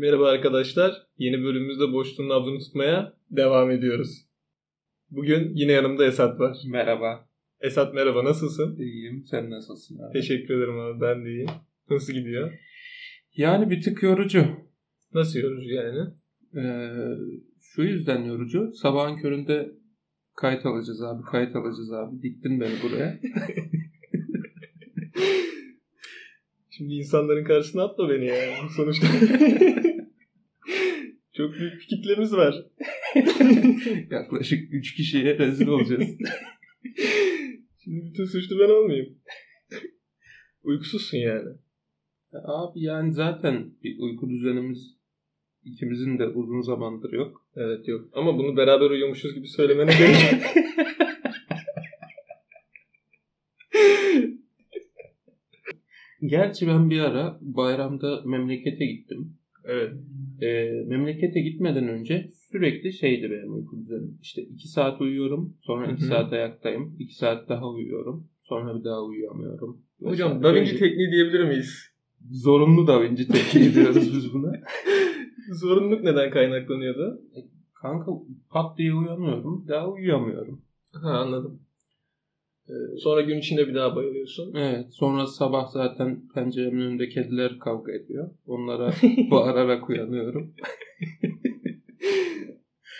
Merhaba arkadaşlar. Yeni bölümümüzde boşluğun nabzını tutmaya devam ediyoruz. Bugün yine yanımda Esat var. Merhaba. Esat merhaba nasılsın? İyiyim. Sen nasılsın abi? Teşekkür ederim abi ben de iyiyim. Nasıl gidiyor? Yani bir tık yorucu. Nasıl yorucu yani? Ee, şu yüzden yorucu. Sabahın köründe kayıt alacağız abi. Kayıt alacağız abi. Diktin beni buraya. Şimdi insanların karşısına atma beni ya. Sonuçta bir kitlemiz var. Yaklaşık 3 kişiye rezil olacağız. Şimdi bütün suçlu ben olmayayım. Uykusuzsun yani. abi yani zaten bir uyku düzenimiz ikimizin de uzun zamandır yok. Evet yok. Ama bunu beraber uyuyormuşuz gibi söylemene gerek yok. Gerçi ben bir ara bayramda memlekete gittim. Evet. Ee, memlekete gitmeden önce sürekli şeydi benim uyku düzenim. İşte 2 saat uyuyorum, sonra 2 Hı hı. saat ayaktayım, 2 saat daha uyuyorum, sonra bir daha uyuyamıyorum. Hocam Vesaire. Da Vinci tekniği diyebilir miyiz? Zorunlu Da Vinci tekniği diyoruz biz buna. Zorunluluk neden kaynaklanıyordu? Kanka pat diye uyanıyorum, daha uyuyamıyorum. Ha anladım. Ee, sonra gün içinde bir daha bayılıyorsun. Evet, sonra sabah zaten penceremin önünde kediler kavga ediyor. Onlara bağırarak uyanıyorum.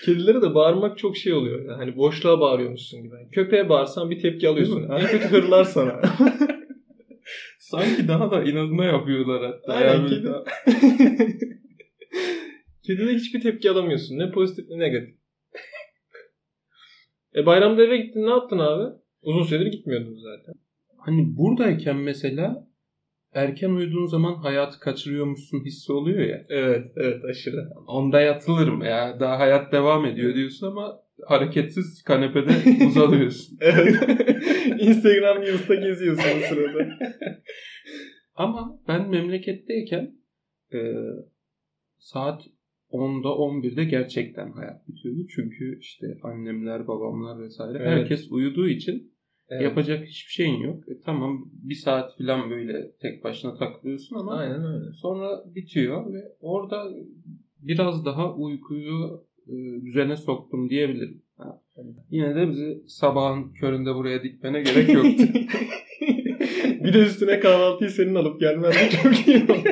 Kedilere de bağırmak çok şey oluyor. Yani hani boşluğa bağırıyormuşsun gibi. Köpeğe bağırsan bir tepki alıyorsun. En kötü hırlar sana. Sanki daha da inadına yapıyorlar hatta. Aynen, kedi- daha- Kedide hiçbir tepki alamıyorsun. Ne pozitif ne negatif. e bayramda eve gittin ne yaptın abi? Uzun süredir gitmiyordun zaten. Hani buradayken mesela erken uyuduğun zaman hayatı kaçırıyormuşsun hissi oluyor ya. Evet, evet aşırı. Onda yatılırım ya. Daha hayat devam ediyor diyorsun ama hareketsiz kanepede uzanıyorsun. Evet. Instagram Reels'ta geziyorsun o sırada. ama ben memleketteyken e, saat 10'da 11'de gerçekten hayat bitiyordu. Çünkü işte annemler, babamlar vesaire Evet. herkes uyuduğu için Evet. yapacak hiçbir şeyin yok. E, tamam bir saat falan böyle tek başına takılıyorsun ama Aynen öyle. Sonra bitiyor ve orada biraz daha uykuyu e, düzene soktum diyebilirim. Ha. Yine de bizi sabahın köründe buraya dikmene gerek yoktu. bir de üstüne kahvaltıyı senin alıp gelmen de çok iyi oldu.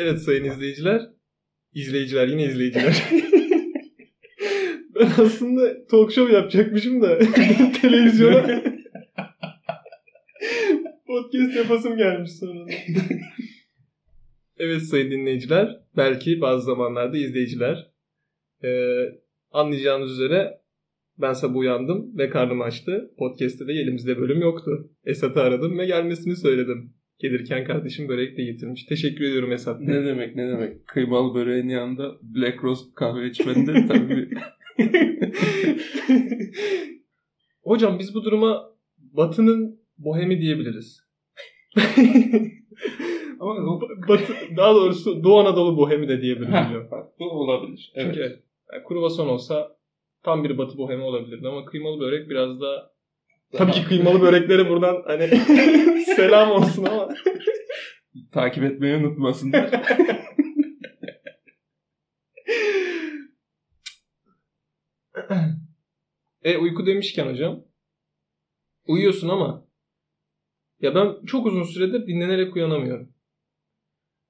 Evet sayın izleyiciler. İzleyiciler yine izleyiciler. ben aslında talk show yapacakmışım da televizyona podcast yapasım gelmiş sonra. evet sayın dinleyiciler. Belki bazı zamanlarda izleyiciler. Ee, anlayacağınız üzere ben sabah uyandım ve karnım açtı. Podcast'te de elimizde bölüm yoktu. Esat'ı aradım ve gelmesini söyledim. Gelirken kardeşim börek de getirmiş. Teşekkür ediyorum Esat. ne demek ne demek. Kıymalı böreğin yanında Black Roast kahve içmen de tabii. Hocam biz bu duruma Batı'nın bohemi diyebiliriz. Ama Batı, daha doğrusu Doğu Anadolu bohemi de diyor. bu olabilir. Evet. Çünkü yani kruvasan olsa tam bir Batı bohemi olabilirdi ama kıymalı börek biraz da Tabii ki kıymalı böreklere buradan hani selam olsun ama Takip etmeyi unutmasınlar. E uyku demişken hocam. Uyuyorsun ama ya ben çok uzun süredir dinlenerek uyanamıyorum.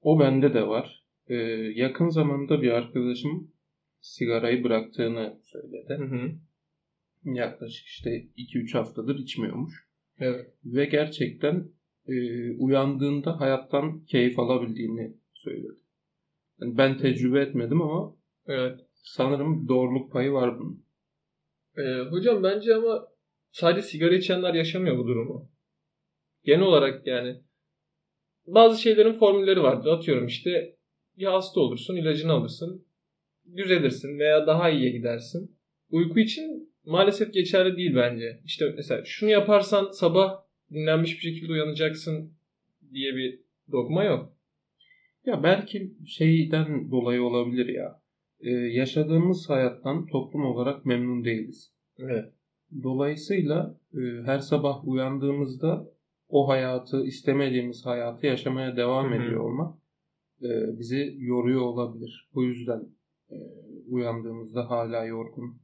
O bende de var. Ee, yakın zamanda bir arkadaşım sigarayı bıraktığını söyledi. Hı hı. Yaklaşık işte 2-3 haftadır içmiyormuş. Evet. Ve gerçekten e, uyandığında hayattan keyif alabildiğini söyledi. Yani ben tecrübe etmedim ama Evet. sanırım doğruluk payı var bunun. E, hocam bence ama sadece sigara içenler yaşamıyor bu durumu. Genel olarak yani bazı şeylerin formülleri vardır. Atıyorum işte ya hasta olursun, ilacını alırsın, düzelirsin veya daha iyiye gidersin. Uyku için maalesef geçerli değil bence. İşte mesela şunu yaparsan sabah dinlenmiş bir şekilde uyanacaksın diye bir dogma yok. Ya belki şeyden dolayı olabilir ya. Ee, yaşadığımız hayattan toplum olarak memnun değiliz. Evet. Dolayısıyla e, her sabah uyandığımızda o hayatı istemediğimiz hayatı yaşamaya devam Hı hı. ediyor olmak e, bizi yoruyor olabilir. Bu yüzden e, uyandığımızda hala yorgun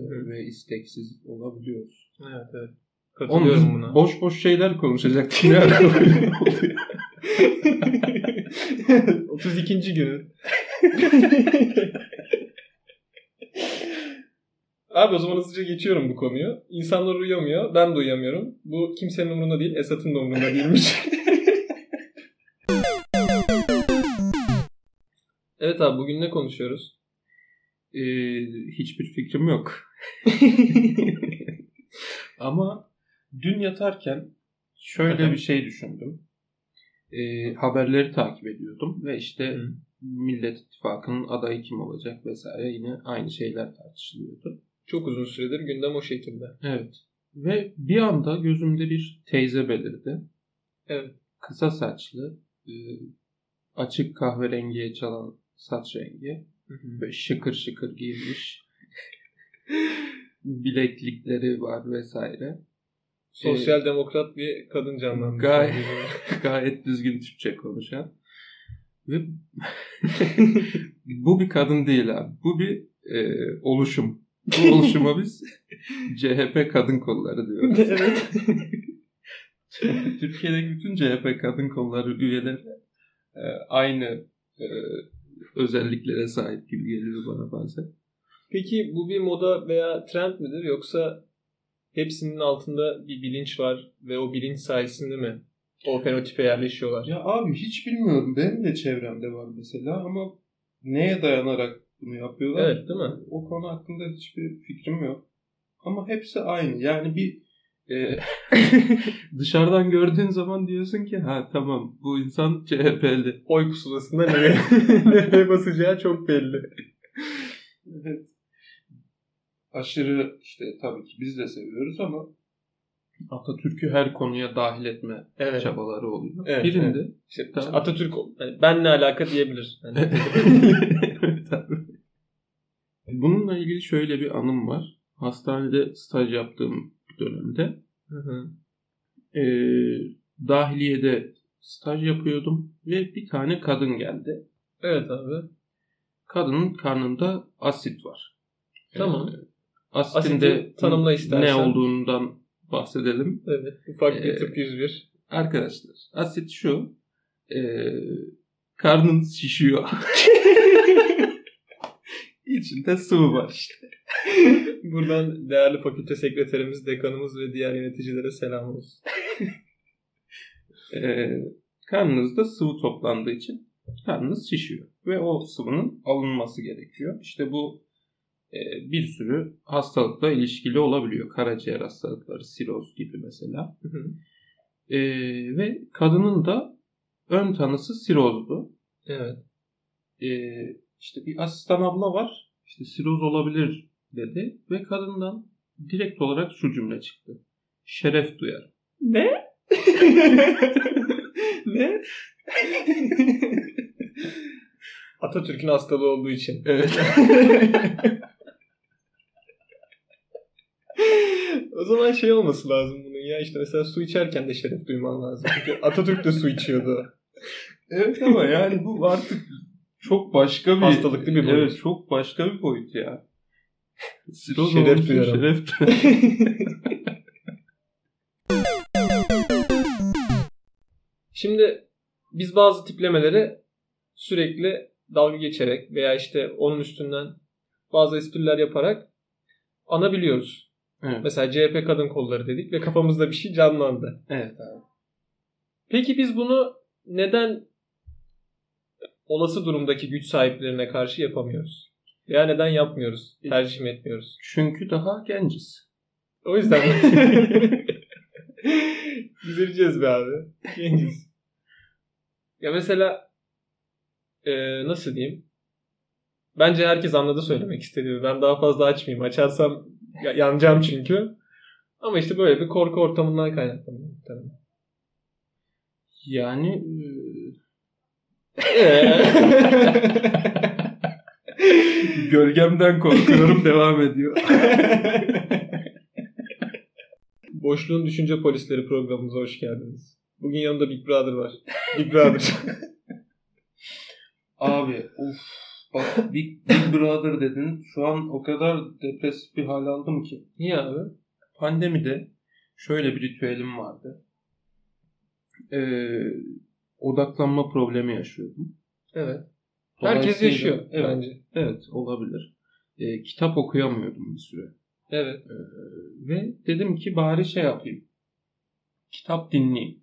hı. ve isteksiz olabiliyoruz. Evet evet. Oğlum Katılıyorum biz buna. boş boş şeyler konuşacaktık. Ne ara böyle oluyor? 32. günü. Abi o zaman hızlıca geçiyorum bu konuyu. İnsanlar uyuyamıyor. Ben de uyuyamıyorum. Bu kimsenin umurunda değil. Esat'ın da umurunda değilmiş. evet abi bugün ne konuşuyoruz? E, hiçbir fikrim yok. Ama dün yatarken şöyle bir şey düşündüm. E, haberleri takip ediyordum ve işte Hı. Millet İttifakı'nın adayı kim olacak vesaire yine aynı şeyler tartışılıyordu. Çok uzun süredir gündem o şekilde. Evet. Ve bir anda gözümde bir teyze belirdi. Evet. Kısa saçlı, e, açık kahverengiye çalan saç rengi. Böyle şıkır şıkır giymiş. Bileklikleri var vesaire. Sosyal demokrat bir kadın canlandı. Gayet, gayet düzgün Türkçe konuşan. Ve bu bir kadın değil abi. Bu bir e, oluşum. Bu oluşuma biz CHP kadın kolları diyoruz. evet. Türkiye'deki bütün CHP kadın kolları üyeleri e, aynı e, özelliklere sahip gibi geliyor bana bazen. Peki bu bir moda veya trend midir yoksa hepsinin altında bir bilinç var ve o bilinç sayesinde mi o fenotipe yerleşiyorlar? Ya abi hiç bilmiyorum. Benim de çevremde var mesela ama neye dayanarak bunu yapıyorlar? Evet, değil mi? O konu hakkında hiçbir fikrim yok. Ama hepsi aynı. Yani bir e, dışarıdan gördüğün zaman diyorsun ki ha tamam bu insan CHP'li. Oy pusulasında nereye, nereye basacağı çok belli. Evet. Aşırı işte tabii ki biz de seviyoruz ama Atatürk'ü her konuya dahil etme Evet. çabaları oluyor. Evet, Birinde İşte Tamam. Atatürk yani ben ne alaka diyebilir. Yani, Evet abi. Bununla ilgili şöyle bir anım var. Hastanede staj yaptığım dönemde Hı hı. e, dahiliyede staj yapıyordum ve bir tane kadın geldi. evet abi. Kadının karnında asit var. Tamam. E, asitin Asiti de tanımla istersen. ne olduğundan bahsedelim. Evet. Ufak bir Ee, tıp 101. Arkadaşlar asit şu. E, karnın şişiyor. İçinde sıvı var işte. Buradan değerli fakülte sekreterimiz, dekanımız ve diğer yöneticilere selam olsun. e, karnınızda sıvı toplandığı için karnınız şişiyor. Ve o sıvının alınması gerekiyor. İşte bu e, bir sürü hastalıkla ilişkili olabiliyor. Karaciğer hastalıkları, siroz gibi mesela. E, ve kadının da ön tanısı sirozdu. evet. E, işte bir asistan abla var. İşte siroz olabilir dedi. Ve kadından direkt olarak şu cümle çıktı. Şeref duyar. Ne? ne? Atatürk'ün hastalığı olduğu için. Evet. o zaman şey olması lazım bunun ya işte mesela su içerken de şeref duyman lazım. Çünkü Atatürk de su içiyordu. Evet ama yani bu artık çok başka bir Hastalıklı bir boyut. Evet çok başka bir boyut ya. Siroz Şeref duyarım. Şeref. Şimdi biz bazı tiplemeleri sürekli dalga geçerek veya işte onun üstünden bazı espriler yaparak anabiliyoruz. evet. Mesela CHP kadın kolları dedik ve kafamızda bir şey canlandı. evet abi. Peki biz bunu neden olası durumdaki güç sahiplerine karşı yapamıyoruz? Veya neden yapmıyoruz? Tercih mi etmiyoruz? Çünkü daha genciz. O yüzden Üzüleceğiz be abi. Genciz. Ya mesela e, nasıl diyeyim? Bence herkes anladı söylemek istediğimi. Ben daha fazla açmayayım. Açarsam ya- yanacağım çünkü. Ama işte böyle bir korku ortamından kaynaklanıyor. Yani Ee? gölgemden korkuyorum devam ediyor. Boşluğun Düşünce Polisleri programımıza hoş geldiniz. Bugün yanında Big Brother var. Big Brother. Abi of bak Big, Big Brother dedin. Şu an o kadar depresif bir hal aldım ki. Niye abi? Pandemide şöyle bir ritüelim vardı. Ee, odaklanma problemi yaşıyordum. Evet. Herkes yaşıyor evet, bence. Evet olabilir. Ee, kitap okuyamıyordum bir süre. Evet. Ee, ve dedim ki bari şey yapayım. Kitap dinleyeyim.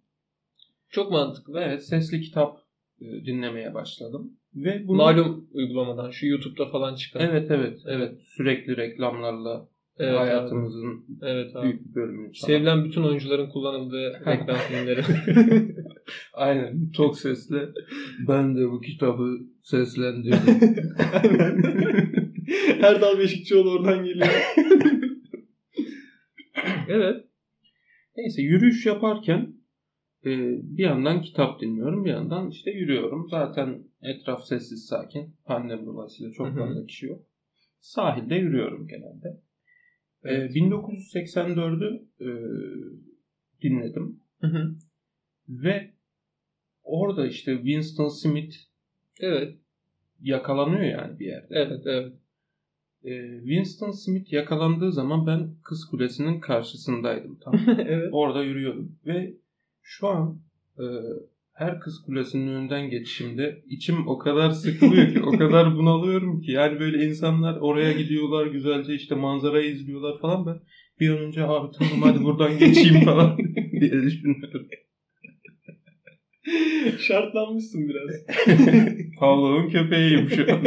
Çok mantıklı. Evet sesli kitap e, dinlemeye başladım. Ve bunu... Malum uygulamadan şu YouTube'da falan çıkan. Evet evet evet sürekli reklamlarla Evet hayatımızın abi. Evet abi. büyük bir bölümünü çalan. Sevilen bütün oyuncuların kullanıldığı reklam filmleri. Aynen çok sesli. Ben de bu kitabı seslendirdim. Erdal Beşikçioğlu oradan geliyor. evet. Neyse yürüyüş yaparken e, bir yandan kitap dinliyorum bir yandan işte yürüyorum. Zaten etraf sessiz sakin. Pandemi dolayısıyla çok fazla kişi yok. Sahilde yürüyorum genelde. E, Evet. 1984'ü e, dinledim. Hı hı. Ve orada işte Winston Smith evet. yakalanıyor yani bir yerde. Evet. Evet. Ee, Winston Smith yakalandığı zaman ben Kız Kulesi'nin karşısındaydım tam. evet. Orada yürüyordum ve şu an e, her Kız Kulesi'nin önünden geçişimde içim o kadar sıkılıyor ki, o kadar bunalıyorum ki. Yani böyle insanlar oraya gidiyorlar güzelce işte manzarayı izliyorlar falan ben bir an önce abi tamam hadi buradan geçeyim falan diye düşünüyorum. Şartlanmışsın biraz. Pavlov'un köpeğiyim şu an.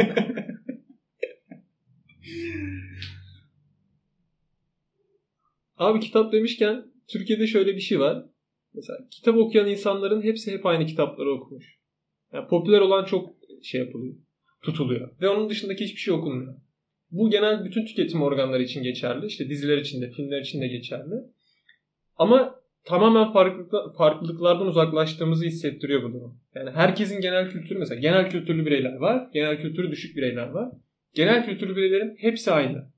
Abi kitap demişken Türkiye'de şöyle bir şey var. Mesela kitap okuyan insanların hepsi hep aynı kitapları okumuş. Yani popüler olan çok şey yapılıyor. Tutuluyor. Ve onun dışındaki hiçbir şey okunmuyor. Bu genel bütün tüketim organları için geçerli. İşte diziler için de, filmler için de geçerli. Ama tamamen farklılıkla- farklılıklardan uzaklaştığımızı hissettiriyor bu durum. Yani herkesin genel kültürü mesela genel kültürlü bireyler var. Genel kültürü düşük bireyler var. Genel kültürlü bireylerin hepsi aynı.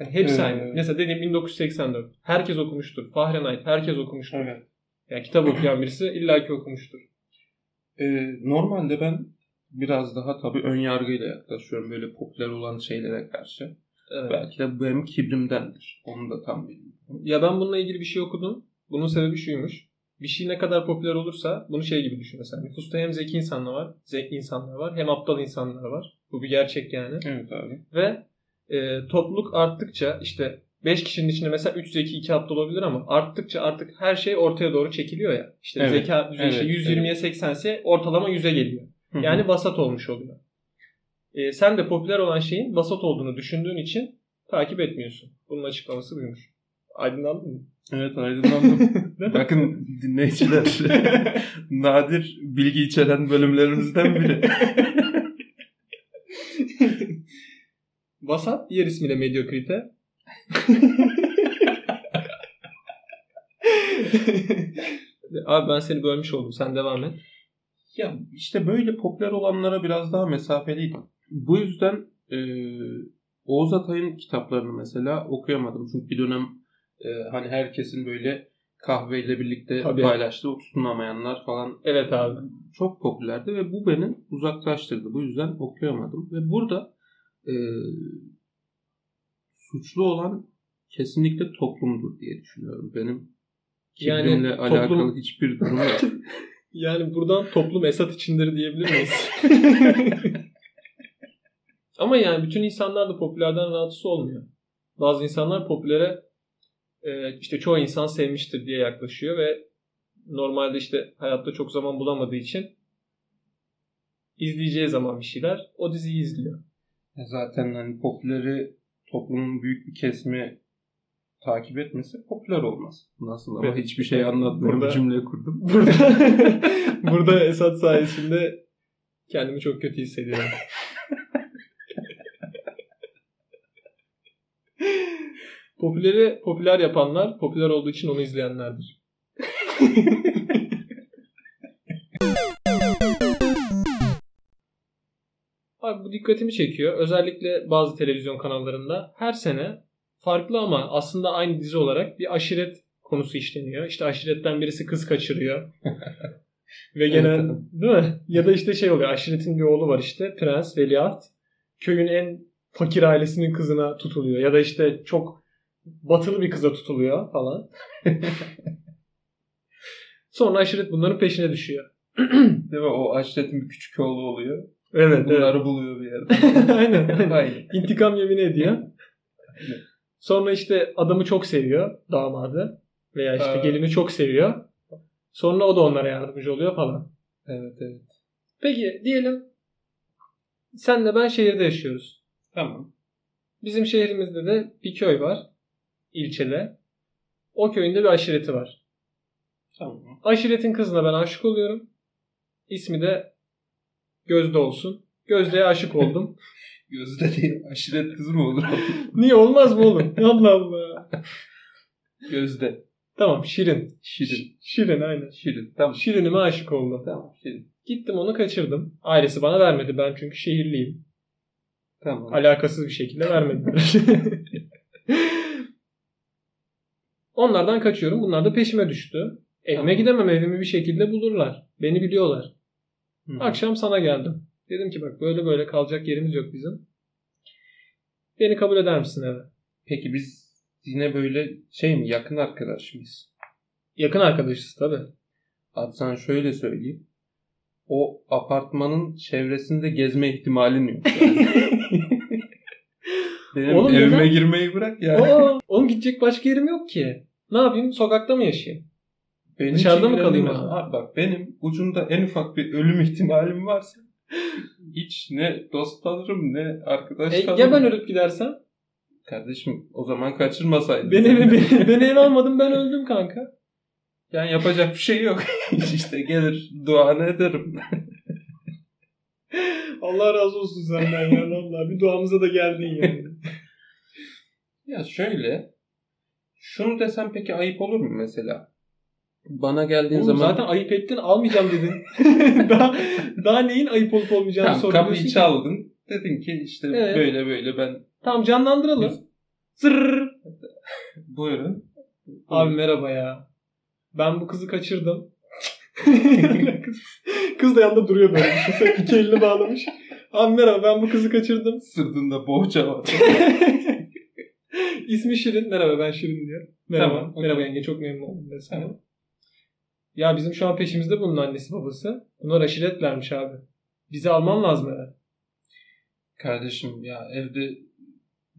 Yani hepsi Evet. aynı. Mesela dediğim 1984. Herkes okumuştur. Fahrenheit herkes okumuştur. evet. Yani kitap okuyan birisi illaki okumuştur. Ee, normalde ben biraz daha tabii ön yargıyla yaklaşıyorum böyle popüler olan şeylere karşı. Evet. Belki de bu benim kibrimdendir. Onu da tam bilmiyorum. Ya ben bununla ilgili bir şey okudum. Bunun sebebi şuymuş. Bir şey ne kadar popüler olursa bunu şey gibi düşün mesela. Nüfusta hem zeki insanlar var, zeki insanlar var, hem aptal insanlar var. Bu bir gerçek yani. Evet abi. Ve e, topluluk arttıkça işte 5 kişinin içinde mesela 3 zeki 2 aptal olabilir ama arttıkça artık her şey ortaya doğru çekiliyor ya. İşte Evet, zeka düzeyi işte evet, 120'ye 80 ise ortalama 100'e geliyor. Yani vasat olmuş oluyor. E, sen de popüler olan şeyin vasat olduğunu düşündüğün için takip etmiyorsun. Bunun açıklaması buymuş. Aydınlandın mı? Evet aydınlandım. Bakın dinleyiciler nadir bilgi içeren bölümlerimizden biri. Vasat diğer ismiyle medyokrite. Abi ben seni bölmüş oldum. Sen devam et. Ya işte böyle popüler olanlara biraz daha mesafeliydim. Bu yüzden e, Oğuz Atay'ın kitaplarını mesela okuyamadım. Çünkü bir dönem e, hani herkesin böyle kahveyle birlikte Tabii. paylaştığı o tutunamayanlar falan Evet abi. çok popülerdi ve bu beni uzaklaştırdı. Bu yüzden okuyamadım. Ve burada e, suçlu olan kesinlikle toplumdur diye düşünüyorum. Benim Yani kibrimle toplum- alakalı hiçbir durum yok. Yani buradan toplum Esat içindir diyebilir miyiz? Ama yani bütün insanlar da popülerden rahatsız olmuyor. Bazı insanlar popülere e, işte çoğu insan sevmiştir diye yaklaşıyor ve normalde işte hayatta çok zaman bulamadığı için izleyeceği zaman bir şeyler o diziyi izliyor. Zaten hani popüleri toplumun büyük bir kesimi takip etmesi popüler olmaz. Nasıl ama Evet. hiçbir şey anlatmıyorum Burada- cümle kurdum. Burada burada Esat sayesinde kendimi çok kötü hissediyorum. Popüleri popüler yapanlar popüler olduğu için onu izleyenlerdir. Abi bu dikkatimi çekiyor. Özellikle bazı televizyon kanallarında her sene farklı ama aslında aynı dizi olarak bir aşiret konusu işleniyor. İşte aşiretten birisi kız kaçırıyor. Ve genel değil mi? Ya da işte şey oluyor. Aşiretin bir oğlu var işte. Prens, veliaht. Köyün en fakir ailesinin kızına tutuluyor. Ya da işte çok batılı bir kıza tutuluyor falan. Sonra aşiret bunların peşine düşüyor. Değil mi? O aşiretin bir küçük oğlu oluyor. Evet, evet. Bunları buluyor bir yerde. aynen, aynen. İntikam yemini ediyor. Sonra işte adamı çok seviyor damadı. Veya işte Ha. gelini çok seviyor. Sonra o da onlara yardımcı oluyor falan. Evet evet. Peki diyelim senle ben şehirde yaşıyoruz. Tamam. Bizim şehrimizde de bir köy var. ilçede. O köyünde bir aşireti var. Tamam. Aşiretin kızına ben aşık oluyorum. İsmi de Gözde olsun. Gözde'ye aşık oldum. Gözde değil. Aşiret kızı mı olur? Niye olmaz mı oğlum? Allah Allah. Gözde. Tamam Şirin. Şirin. Şirin aynen. Şirin. Tamam. Şirin'ime aşık oldum. Tamam. Şirin. Gittim onu kaçırdım. Ailesi bana vermedi. Ben çünkü şehirliyim. Tamam. Alakasız bir şekilde vermediler. Onlardan kaçıyorum. Bunlar da peşime düştü. Evime Tamam. gidemem. Evimi bir şekilde bulurlar. Beni biliyorlar. Hı. Akşam sana geldim. Dedim ki bak böyle böyle kalacak yerimiz yok bizim. Beni kabul eder misin eve? Peki biz yine böyle şey mi yakın arkadaş mıyız? Yakın arkadaşız tabi. Abi sana şöyle söyleyeyim. O apartmanın çevresinde gezme ihtimalin yok. Benim Oğlum evime neden? girmeyi bırak yani. Aa, oğlum gidecek başka yerim yok ki. Ne yapayım? Sokakta mı yaşayayım? Beni Dışarıda mı kalayım o zaman? Abi bak benim ucunda en ufak bir ölüm ihtimalim varsa hiç ne dost alırım ne arkadaş E, kalırım. ya ben ölüp gidersem? Kardeşim o zaman kaçırmasaydın. Beni, beni, beni eve almadın ben öldüm kanka. Yani yapacak bir şey yok. işte gelir duanı ederim. Allah razı olsun senden ya vallahi. Bir duamıza da geldin yani. Ya şöyle. Şunu desem peki ayıp olur mu mesela? Bana geldiğin Oğlum zaman zaten ayıp ettin almayacağım dedin. daha, daha neyin ayıp olup olmayacağını Tamam, soruyorsun. kapıyı ki. çaldın. Dedin ki işte Evet. böyle böyle ben Tamam canlandıralım. Zırr. buyurun. Abi merhaba ya. Ben bu kızı kaçırdım. Kız da yanında duruyor böyle. Düşünsene, İki elini bağlamış. Abi merhaba ben bu kızı kaçırdım. Sırtında bohça var. İsmi Şirin. Merhaba ben Şirin diyor. Merhaba. Tamam, okey. Merhaba yenge çok memnun oldum. Tamam. Ya bizim şu an peşimizde bunun annesi babası. Bunlar aşiretlermiş abi. Bizi alman lazım eve. Kardeşim ya evde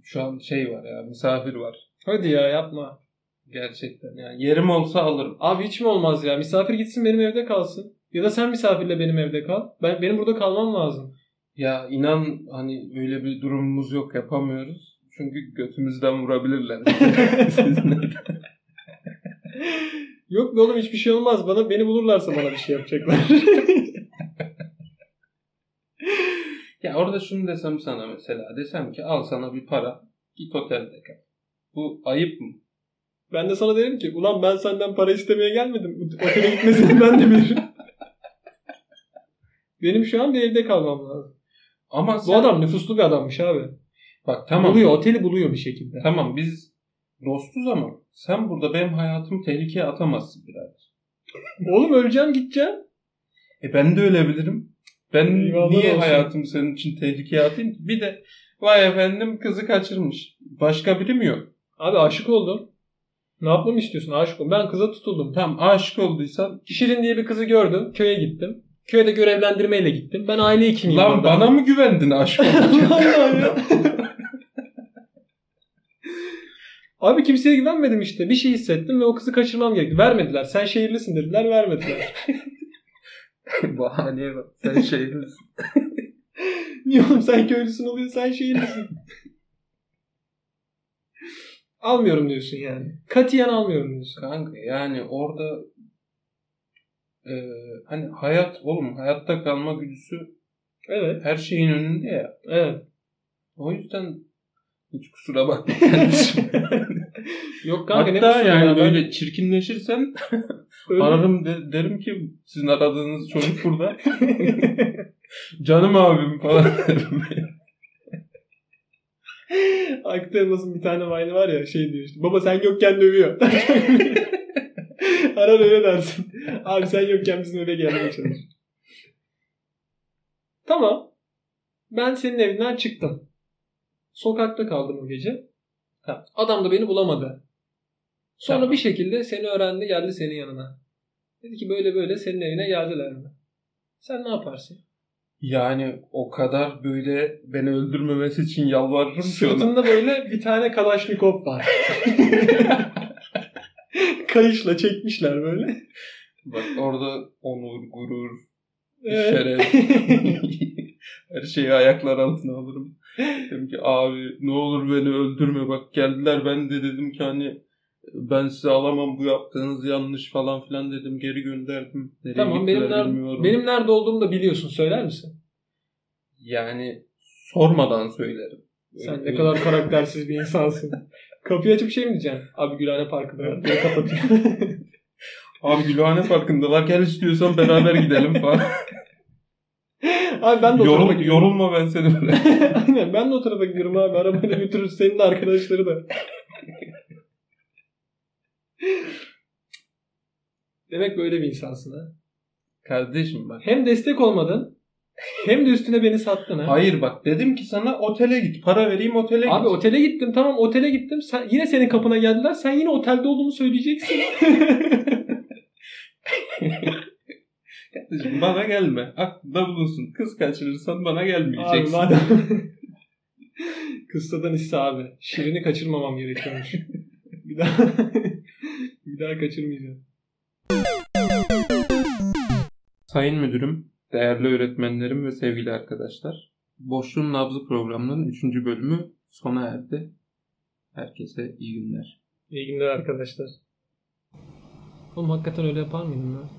şu an şey var ya misafir var. Hadi ya yapma. Gerçekten yani yerim olsa alırım. Abi hiç mi olmaz ya? Misafir gitsin benim evde kalsın. Ya da sen misafirle benim evde kal. Ben benim burada kalmam lazım. Ya inan hani öyle bir durumumuz yok yapamıyoruz. Çünkü götümüzden vurabilirler. Yok be oğlum hiçbir şey olmaz. Bana beni bulurlarsa bana bir şey yapacaklar. ya orada şunu desem sana mesela. Desem ki al sana bir para. Git otelde kal. Bu ayıp mı? ben de sana derim ki ulan ben senden para istemeye gelmedim. Otele gitmesini ben de bilirim. Benim şu an bir evde kalmam lazım. Ama Bu sen... adam nüfuslu bir adammış abi. Bak tamam. Buluyor oteli buluyor bir şekilde. Tamam biz dostuz ama sen burada benim hayatımı tehlikeye atamazsın birader. Oğlum öleceğim gideceğim. E ben de ölebilirim. Ben Eyvallah niye olsun. hayatımı senin için tehlikeye atayım ki? Bir de vay efendim kızı kaçırmış. Başka biri mi yok? Abi aşık oldum. Ne yapmamı istiyorsun? Aşık oldum. Ben kıza tutuldum. Tamam aşık olduysan Şirin diye bir kızı gördüm. Köye gittim. Köyde görevlendirmeyle gittim. Ben aile hekimiyim lan orada. bana mı güvendin aşık olurken? Allah ya. Abi kimseye güvenmedim işte. Bir şey hissettim ve o kızı kaçırmam gerekti. Vermediler. Sen şehirlisin dediler. Vermediler. Bahaneye bak. Sen şehirlisin. Niye oğlum sen köylüsün oluyor sen şehirlisin. almıyorum diyorsun yani. Katiyen almıyorum diyorsun. Kanka yani orada e, hani hayat oğlum hayatta kalma güdüsü Evet. her şeyin önünde ya. Evet. O yüzden hiç kusura bakma kardeşim. Yok kanka ne Hatta kusuru yani ya? Ben böyle çirkinleşirsen öyle- ararım de- derim ki sizin aradığınız çocuk burada. Canım abim falan derim. Aykut Elmas'ın bir tane vine'ı var ya şey diyor işte. Baba sen yokken dövüyor. Arar öyle dersin. Abi sen yokken bizim eve gelmeye çalış. Tamam. Ben senin evinden çıktım. Sokakta kaldım o gece. Ha, Adam da beni bulamadı. Sonra Tamam. bir şekilde seni öğrendi geldi senin yanına. Dedi ki böyle böyle senin evine geldiler mi? Sen ne yaparsın? Yani o kadar böyle beni öldürmemesi için yalvarırım ki. Sırtında böyle bir tane Kalaşnikov var. Kayışla çekmişler böyle. Bak orada onur, gurur, Evet. şeref. Her şeyi ayaklar altına alırım. Dedim ki abi ne olur beni öldürme bak geldiler ben de dedim ki hani ben size alamam bu yaptığınız yanlış falan filan dedim geri gönderdim. Nereye Tamam benim, nerede, bilmiyorum. benim nerede olduğumu da biliyorsun. Söyler misin? Yani sormadan söylerim. Sen ne Öyle- kadar karaktersiz bir insansın. Kapıyı açıp şey mi diyeceksin? Abi Gülhane Parkı'da var. diye kapatıyor. Abi Gülhane farkındalar gel istiyorsan beraber gidelim falan. abi ben de o tarafa Yorul, gidiyorum. yorulma ben seni. Aynen ben de o tarafa gidiyorum abi. Arabayla götürürüz senin de arkadaşları da. Demek böyle bir insansın ha. Kardeşim bak. Hem destek olmadın hem de üstüne beni sattın ha. Hayır bak dedim ki sana otele git. Para vereyim otele Abi git. otele gittim tamam otele gittim. Sen, yine senin kapına geldiler. Sen yine otelde olduğumu söyleyeceksin. Kardeşim bana gelme. Aklında bulunsun. Kız kaçırırsan bana abi gelmeyeceksin. madem kıssadan iste abi. Şirini kaçırmamam gerekiyormuş. bir daha bir daha kaçırmayacağım. Sayın müdürüm, değerli öğretmenlerim ve sevgili arkadaşlar. Boşluğun Nabzı programının 3. bölümü sona erdi. Herkese iyi günler. İyi günler arkadaşlar. Oğlum hakikaten öyle yapar mıydın lan?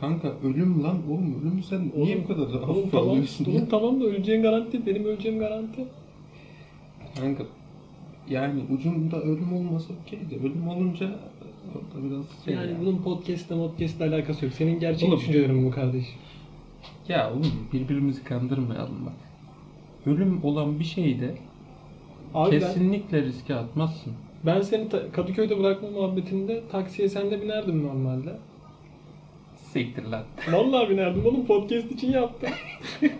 Kanka ölüm lan oğlum ölüm sen niye Oğlum, bu kadar Oğlum hafife tamam, alıyorsun? oğlum tamam da öleceğin garanti. Benim öleceğim garanti. Kanka yani ucunda ölüm olmasa okey de ölüm olunca orada biraz şey Yani ya. bunun podcast'le podcast'le alakası yok. Senin gerçek Oğlum. düşüncelerin bu kardeş. Ya oğlum birbirimizi kandırmayalım bak. Ölüm olan bir şeyde Abi ben, kesinlikle riske atmazsın. ben seni Kadıköy'de bırakma muhabbetinde taksiye sen de binerdim normalde. Siktir lan. Vallahi binerdim oğlum podcast için yaptım.